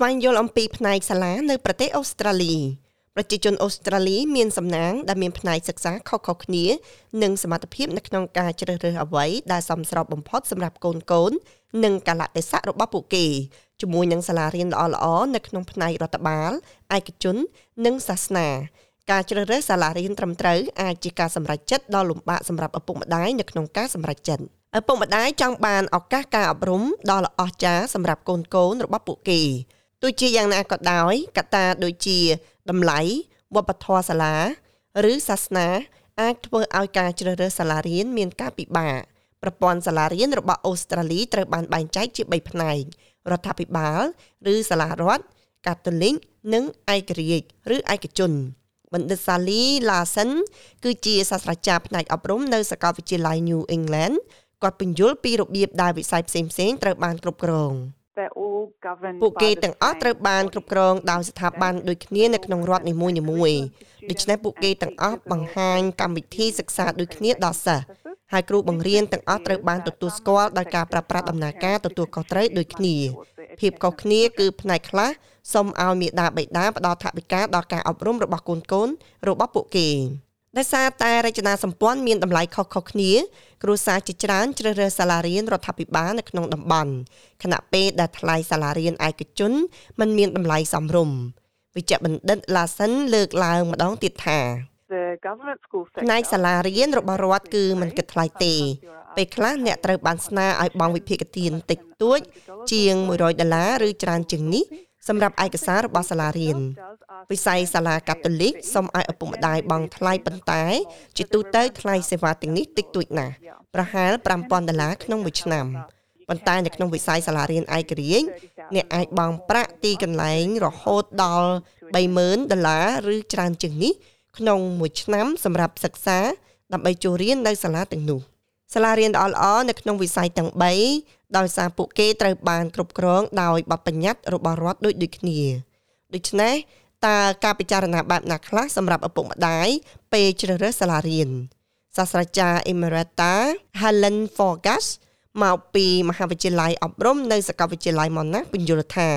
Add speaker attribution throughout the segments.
Speaker 1: ស្វែងយល់អំពីផ្នែកសាលានៅប្រទេសអូស្ត្រាលីប្រជាជនអូស្ត្រាលីមានសំណាងដែលមានផ្នែកសិក្សាខុសៗគ្នា និងសមត្ថភាពនៅក្នុងការជ្រើសរើសអ្វីដែលសមស្របបំផុតសម្រាប់កូនកូន និងកលៈទេសៈរបស់ពួកគេជាមួយនឹងសាលារៀនល្អៗនៅក្នុងផ្នែករដ្ឋបាលឯកជន និងសាសនាការជ្រើសរើសសាលារៀនត្រឹមត្រូវអាចជាការសម្រេចចិត្តដ៏លំបាកសម្រាប់ឪពុកម្ដាយនៅក្នុងការសម្រេចចិត្តឪពុកម្ដាយចង់បានឱកាសការអប់រំដ៏ល្អអស្ចារ្យសម្រាប់កូនកូនរបស់ពួកគេ ទោះជាយ៉ាងណាក៏ដោយកត្តាដូចជាតម្លៃវប្បធម៌សាលា ឬសាសនា អាចធ្វើឲ្យការជ្រើសរើសសាលារៀនមានការពិបាកប្រព័ន្ធសាលារៀនរបស់អូស្ត្រាលីត្រូវបានបែងចែកជា3ផ្នែករដ្ឋាភិបាល ឬសាលារដ្ឋកាតូលិកនិងឯករាជ្យឬឯកជនបណ្ឌិតសាលីឡាសិនគឺជាសាស្ត្រាចារ្យផ្នែកអប់រំនៅសាកលវិទ្យាល័យ New England គាត់ពន្យល់ពីរបៀបដែលវិស័យផ្សេងៗត្រូវបានគ្រប់គ្រង។ ពួកគេទាំងអស់ត្រូវបានគ្រប់គ្រងដោយស្ថាប័នដូចគ្នានៅក្នុងរដ្ឋនីមួយៗដូច្នេះពួកគេទាំងអស់បង្ហាញកម្មវិធីសិក្សាដូចគ្នាដល់សិស្សហើយគ្រូបង្រៀនទាំងអស់ត្រូវបានទទួលស្គាល់ដោយការប្រើប្រាស់ដំណើរការទទួលខុសត្រូវដូចគ្នាភាពខុសគ្នាគឺផ្នែកខ្លះសូមឲ្យមេដាបេដាផ្ដល់ថវិកាដល់ការអប់រំរបស់កូនកូនរបស់ពួកគេ ដោយសារតែរចនាសម្ព័ន្ធមានតម្លៃខុសៗគ្នាគ្រួសារជាច្រើនជ្រើសរើសសាលារៀនរដ្ឋាភិបាលនៅក្នុងតំបន់ខណៈពេលដែលថ្លៃសាលារៀនឯកជនមិនមានតម្លៃសមរម្យវិជ្ជបណ្ឌិតឡាសិនលើកឡើងម្ដងទៀតថាផ្នែកសាលារៀនរបស់រដ្ឋគឺមិនគិតថ្លៃទេពេលខ្លះអ្នកត្រូវបានស្នើឲ្យបង់វិភាគទានតិចតួចជាង100ដុល្លារឬច្រើនជាងនេះ សម្រាប់ឯកសាររបស់សាលារៀនវិស័យសាលាកាតូលិកសូមឲ្យឪពុកម្ដាយបង់ថ្លៃប៉ុន្តែជាទូទៅថ្លៃសេវាទាំងនេះតិចតួចណាស់ប្រហែល5000ដុល្លារក្នុងមួយឆ្នាំប៉ុន្តែនៅក្នុងវិស័យសាលារៀនឯករាជ្យអ្នកអាចបង់ប្រាក់ទីកន្លែងរហូតដល់30000ដុល្លារឬច្រើនជាងនេះក្នុងមួយឆ្នាំសម្រាប់សិក្សាដើម្បីចូលរៀននៅសាលាទាំងនោះ សាលារៀនល្អៗនៅក្នុងវិស័យទាំង3ដោយសារពួកគេត្រូវបានគ្រប់គ្រងដោយបទបញ្ញត្តិរបស់រដ្ឋដូចដូចគ្នាដូច្នេះតើការពិចារណាបែបណាខ្លះសម្រាប់ឪពុកម្ដាយពេលជ្រើសរើសសាលារៀនសាស្ត្រាចារ្យ Emerita Helen Forgas មកពីមហាវិទ្យាល័យអប់រំនៅសាកលវិទ្យាល័យ Monash ពន្យល់ថា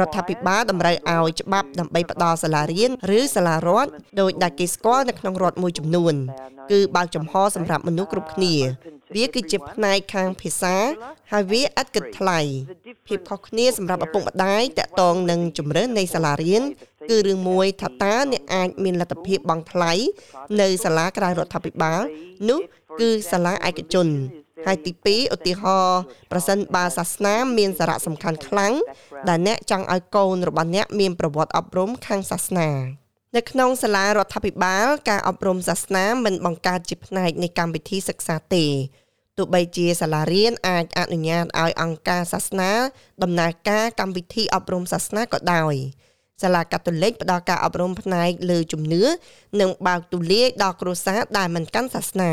Speaker 1: រដ្ឋាភិបាលតម្រូវឲ្យច្បាប់ដើម្បីផ្ដល់សាលារៀនឬសាលារដ្ឋដោយដែលគេស្គាល់នៅក្នុងរដ្ឋមួយចំនួន គឺបើកចំហសម្រាប់មនុស្សគ្រប់គ្នា វាគឺជាផ្នែកខាងភាសា ហើយវាឥតគិតថ្លៃភាពខុសគ្នាសម្រាប់ឪពុកម្ដាយតកតងនឹងជំរឿននៃសាលារៀនគឺរឿងមួយថាតើអ្នកអាចមានលទ្ធភាពបង់ថ្លៃនៅសាលាក្រៅរដ្ឋាភិបាលនោះគឺសាលាឯកជន ហើយទី2ឧទាហរណ៍ប្រសិនបើសាសនាមានសារៈសំខាន់ខ្លាំងដែលអ្នកចង់ឲ្យកូនរបស់អ្នកមានប្រវត្តិអប់រំខាងសាសនានៅក្នុងសាលារដ្ឋាភិបាលការអប់រំសាសនាមិនបង្កើតជាផ្នែកនៃកម្មវិធីសិក្សាទេទោះបីជាសាលារៀនអាចអនុញ្ញាតឲ្យអង្គការសាសនាដំណើរការកម្មវិធីអប់រំសាសនាក៏ដោយ សាលាកាតូលិកផ្ដល់ការអប់រំផ្នែកលើជំនឿនិងបើកទូលាយដល់គ្រួសារដែលមិនកាន់សាសនា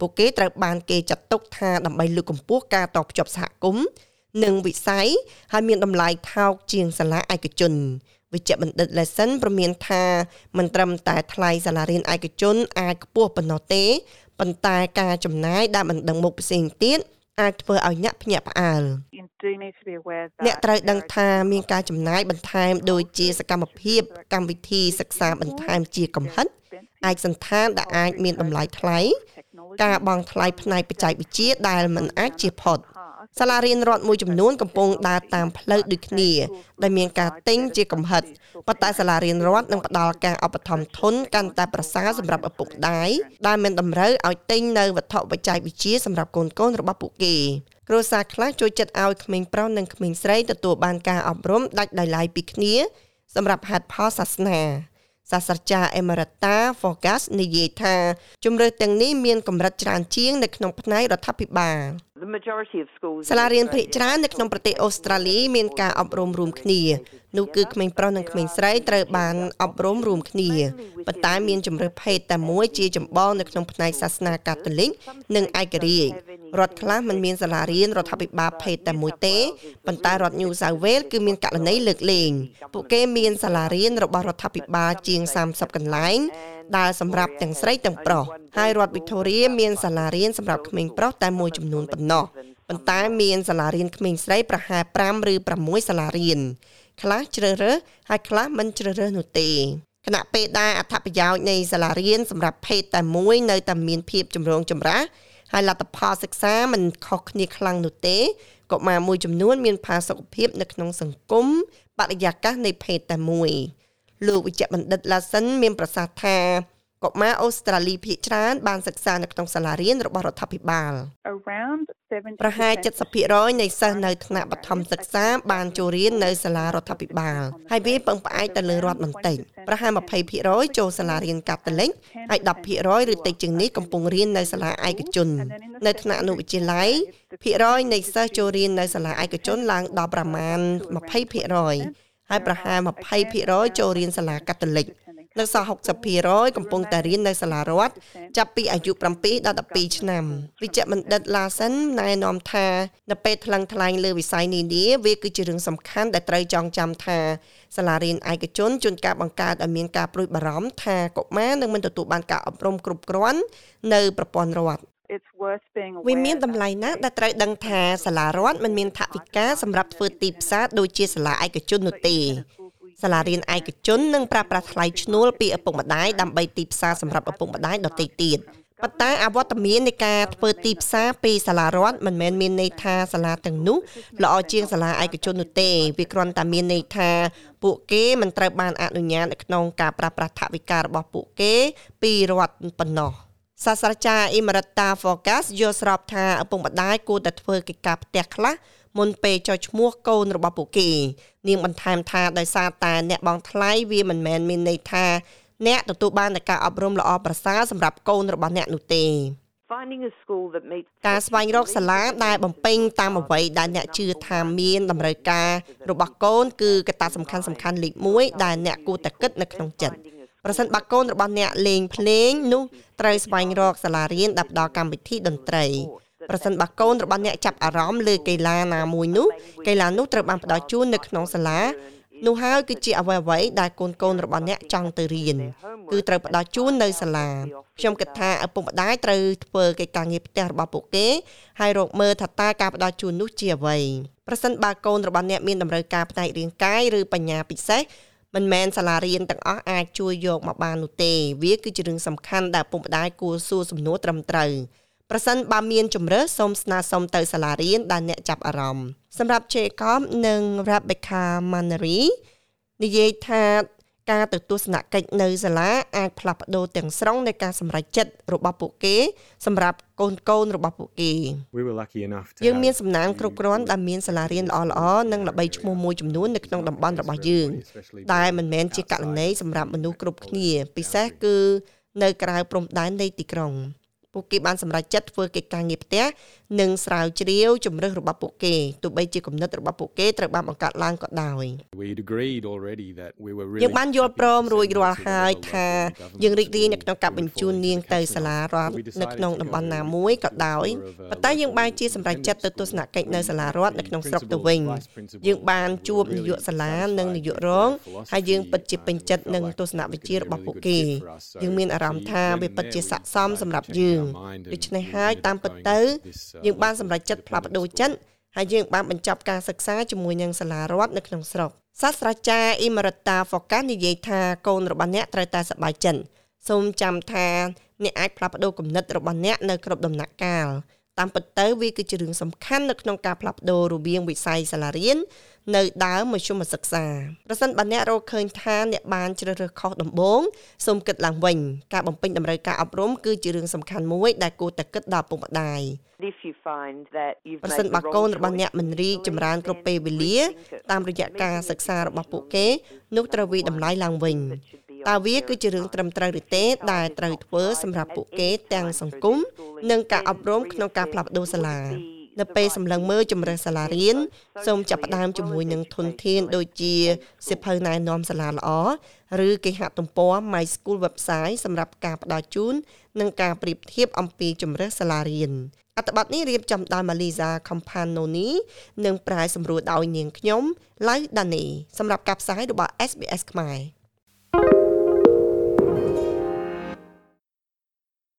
Speaker 1: ពួកគេត្រូវបានគេចាត់ទុកថាដើម្បីលើកកម្ពស់ការតភ្ជាប់សហគមន៍និងវិស័យហើយមានតម្លៃថោកជាងសាលាឯកជនវិជ្ជបណ្ឌិត Lesson ប្រមានថាមិនត្រឹមតែថ្លៃសាលារៀនឯកជនអាចខ្ពស់ប៉ុណ្ណោះទេប៉ុន្តែការចំណាយដែលមិនដឹងមុខផ្សេងទៀត អាចធ្វើឲ្យញាក់ភ្ញាក់ផ្អើលអ្នកត្រូវដឹងថាមានការចំណាយបន្ថែមដូចជាសកម្មភាពកម្មវិធីសិក្សាបន្ថែមជាកំហិតឯកសន្តានដែលអាចមានតម្លៃថ្លៃ ការបង់ថ្លៃផ្នែកបច្ចេកវិទ្យាដែលមិនអាចជៀសផុតសាលារៀនរដ្ឋមួយចំនួនកំពុងដើរតាមផ្លូវដូចគ្នាដែលមានការទិញជាកំហិតប៉ុន្តែសាលារៀនរដ្ឋនឹងផ្ដល់ការឧបត្ថម្ភធនកាន់តែប្រសើរសម្រាប់ឪពុកម្ដាយដែលមិនតម្រូវឲ្យទិញនៅវត្ថុបច្ចេកវិទ្យាសម្រាប់កូនកូនរបស់ពួកគេគ្រួសារខ្លះចូលចិត្តឲ្យក្មេងប្រុសនិងក្មេងស្រីទទួលបានការអប់រំដាច់ដោយឡែកពីគ្នាសម្រាប់ហេតុផលសាសនា សាស្ត្រាចារ្យ Emerita Forgas និយាយថាជំរឿទាំងនេះមានកម្រិតច្រើនជាងនៅក្នុងផ្នែករដ្ឋាភិបាលសាលារៀនភាគច្រើននៅក្នុងប្រទេសអូស្ត្រាលីមានការអប់រំរួមគ្នានោះគឺក្មេងប្រុសនិងក្មេងស្រីត្រូវបានអប់រំរួមគ្នាប៉ុន្តែមានជំរើសភេទតែមួយជាចម្បងនៅក្នុងផ្នែកសាសនាកាតូលិកនិងឯករាជ្យ រដ្ឋខ្លះមិនមានសាលារៀនរដ្ឋាភិបាលភេទតែមួយទេប៉ុន្តែរដ្ឋ New South Wales គឺមានករណីលើកលែងពួកគេមានសាលារៀនរបស់រដ្ឋាភិបាលជាង30កន្លែងដែលសម្រាប់ទាំងស្រីទាំងប្រុសហើយរដ្ឋ Victoria មានសាលារៀនសម្រាប់ក្មេងប្រុសតែមួយចំនួនប៉ុណ្ណោះប៉ុន្តែមានសាលារៀនក្មេងស្រីប្រហែល5ឬ6សាលារៀនខ្លះជ្រើសរើសហើយខ្លះមិនជ្រើសរើសនោះទេគណៈពេលដែលអត្ថប្រយោជន៍នៃសាលារៀនសម្រាប់ភេទតែមួយនៅតែមានភាពចម្រូងចម្រាស ហើយលទ្ធផលសិក្សាមិនខុសគ្នាខ្លាំងនោះទេកុមារមួយចំនួនមានផាសុកភាពនៅក្នុងសង្គមបរិយាកាសនៃភេទតែមួយលោកវិជ្ជបណ្ឌិតឡាសិនមានប្រសាសន៍ថា កុមារអូស្ត្រាលីភាគច្រើនបានសិក្សានៅក្នុងសាលារៀនរបស់រដ្ឋាភិបាលប្រហែល70%នៃសិស្សនៅថ្នាក់បឋមសិក្សាបានចូលរៀននៅសាលារដ្ឋាភិបាលហើយវាពឹងផ្អែកទៅលើរដ្ឋបន្តិចប្រហែល20%ចូលសាលារៀនកាតូលិកហើយ10%ឬតិចជាងនេះកំពុងរៀននៅសាលាឯកជន នៅថ្នាក់អនុវិទ្យាល័យភាគរយនៃសិស្សចូលរៀននៅសាលាឯកជនឡើងដល់ប្រមាណ20%ហើយប្រហែល20%ចូលរៀនសាលាកាតូលិក នៅសល់60%កំពុងតែរៀននៅសាលារដ្ឋចាប់ពីអាយុ7ដល់12ឆ្នាំវិជ្ជបណ្ឌិតឡាសិនណែនាំថានៅពេលថ្លឹងថ្លែងលើវិស័យនានាវាគឺជារឿងសំខាន់ដែលត្រូវចងចាំថាសាលារៀនឯកជនជួនកាលបង្កើតឲ្យមានការព្រួយបារម្ភថាកុមារនឹងមិនទទួលបានការអប់រំគ្រប់គ្រាន់នៅប្រព័ន្ធរដ្ឋវាមានតម្លៃណាស់ដែលត្រូវដឹងថាសាលារដ្ឋមិនមានថវិកាសម្រាប់ធ្វើទីផ្សារដូចជាសាលាឯកជននោះទេ សាលារៀនឯកជននឹងប្រើប្រាស់ថ្លៃឈ្នួលពីឪពុកម្ដាយដើម្បីទីផ្សារសម្រាប់ឪពុកម្ដាយដទៃទៀតប៉ុន្តែអវត្តមាននៃការធ្វើទីផ្សារពីសាលារដ្ឋមិនមែនមានន័យថាសាលាទាំងនោះល្អជាងសាលាឯកជននោះទេវាគ្រាន់តែមានន័យថាពួកគេមិនត្រូវបានអនុញ្ញាតនៅក្នុងការប្រើប្រាស់ថវិការបស់ពួកគេពីរដ្ឋប៉ុណ្ណោះសាស្ត្រាចារ្យអ៊ីមរ៉ាតា Focus យល់ស្របថាឪពុកម្ដាយគួរតែធ្វើកិច្ចការផ្ទះខ្លះ មុនពេលចុះឈ្មោះកូនរបស់ពួកគេនាងបន្ថែមថាដោយសារតែអ្នកបងថ្លៃវាមិនមែនមានន័យថាអ្នកទទួលបានតែការអប់រំល្អប្រសើរសម្រាប់កូនរបស់អ្នកនោះទេការស្វែងរកសាលាដែលបំពេញតាមអ្វីដែលអ្នកជឿថាមានតម្រូវការរបស់កូនគឺកត្តាសំខាន់សំខាន់លេខ1ដែលអ្នកគួរតែគិតនៅក្នុងចិត្តប្រសិនបើកូនរបស់អ្នកលេងភ្លេងនោះត្រូវស្វែងរកសាលារៀនដែលផ្ដល់កម្មវិធីតន្ត្រី ប្រសិនបើកូនរបស់អ្នកចាប់អារម្មណ៍លើកីឡាណាមួយនោះកីឡានោះត្រូវបានផ្ដល់ជូននៅក្នុងសាលានោះហើយគឺជាអ្វីអ្វីដែលកូនកូនរបស់អ្នកចង់ទៅរៀនគឺត្រូវផ្ដល់ជូននៅសាលាខ្ញុំគិតថាឪពុកម្ដាយត្រូវធ្វើកិច្ចការងារផ្ទះរបស់ពួកគេហើយរកមើលថាតើការផ្ដល់ជូននោះជាអ្វីប្រសិនបើកូនរបស់អ្នកមានតម្រូវការផ្នែករាងកាយឬបញ្ញាពិសេសមិនមែនសាលារៀនទាំងអស់អាចជួយយកមកបាននោះទេ វាគឺជារឿងសំខាន់ដែលឪពុកម្ដាយគួរសួរសំណួរត្រឹមត្រូវ ប្រសិនបើមានជំរើសសូមស្នើសុំទៅសាលារៀនដែលអ្នកចាប់អារម្មណ៍សម្រាប់ Jacob និង Rebecca Mannery និយាយថាការទៅទស្សនកិច្ចនៅសាលាអាចផ្លាស់ប្ដូរទាំងស្រុងនៃការសម្រេចចិត្តរបស់ពួកគេ សម្រាប់កូនកូនរបស់ពួកគេយើងមានសំណាងគ្រប់គ្រាន់ដែលមានសាលារៀនល្អៗនិងល្បីឈ្មោះមួយចំនួននៅក្នុងតំបន់របស់យើងតែមិនមែនជាករណីសម្រាប់មនុស្សគ្រប់គ្នាពិសេសគឺនៅក្រៅព្រំដែននៃទីក្រុង ពួកគេបានសម្រេចចិត្តធ្វើកិច្ចការងារផ្ទះ និងស្រាវជ្រាវជំរើសរបស់ពួកគេទោះបីជាគំនិតរបស់ពួកគេត្រូវបានបង្កើតឡើងក៏ដោយយើងបានយល់ព្រមរួចរាល់ហើយថាយើងរីករាយនៅក្នុងការបញ្ជូននាងទៅសាលារដ្ឋនៅក្នុងតំបន់ណាមួយក៏ដោយប៉ុន្តែយើងបានជាសម្រេចចិត្តទៅទស្សនកិច្ចនៅសាលារដ្ឋនៅក្នុងស្រុកទៅវិញយើងបានជួបនាយកសាលានិងនាយករងហើយយើងពិតជាពេញចិត្តនឹងទស្សនវិជ្ជារបស់ពួកគេយើងមានអារម្មណ៍ថាវាពិតជាស័ក្តិសមសម្រាប់យើងដូច្នេះហើយតាមពិតទៅយើងបានសម្រេចចិត្តផ្លាស់ប្ដូរចិត្តហើយយើងបានបញ្ចប់ការសិក្សាជាមួយនឹងសាលារដ្ឋនៅក្នុងស្រុកសាស្ត្រាចារ្យអ៊ីមរ៉ាតា Focus និយាយថាកូនរបស់អ្នកត្រូវតែសប្បាយចិត្តសូមចាំថាអ្នកអាចផ្លាស់ប្ដូរគំនិតរបស់អ្នកនៅគ្រប់ដំណាក់កាល តាមពិតទៅវាគឺជារឿងសំខាន់នៅក្នុងការផ្លាស់ប្ដូររវាងវិស័យសាលារៀននៅដើមមធ្យមសិក្សាប្រសិនបើអ្នករកឃើញថាអ្នកបានជ្រើសរើសខុសដំបូងសូមគិតឡើងវិញការបំពេញតម្រូវការអប់រំគឺជារឿងសំខាន់មួយដែលគួរតែគិតដល់ពុកម្ដាយប្រសិនបើកូនរបស់អ្នកមិនរីកចម្រើនគ្រប់ពេលវេលាតាមរយៈការសិក្សារបស់ពួកគេនោះត្រូវវិតម្លៃឡើងវិញ តើវាគឺជារឿងត្រឹមត្រូវឬទេ ដែលត្រូវធ្វើសម្រាប់ពួកគេទាំងសង្គមនិងការអប់រំក្នុងការផ្លាស់ប្ដូរសាលានៅពេលសម្លឹងមើលជំរើសសាលារៀនសូមចាប់ផ្ដើមជាមួយនឹងធនធាន ដូចជាសិភៅណែនាំសាលាល្អឬគេហទំព័រ My School website សម្រាប់ការផ្ដល់ជូននិងការប្រៀបធៀបអំពីជំរើសសាលារៀនអត្ថបទនេះរៀបចំដោយ Maliza Campanoni និងប្រាយសម្រួលដោយនាងខ្ញុំឡៅដានីសម្រាប់ការផ្សាយរបស់ SBS ខ្មែរ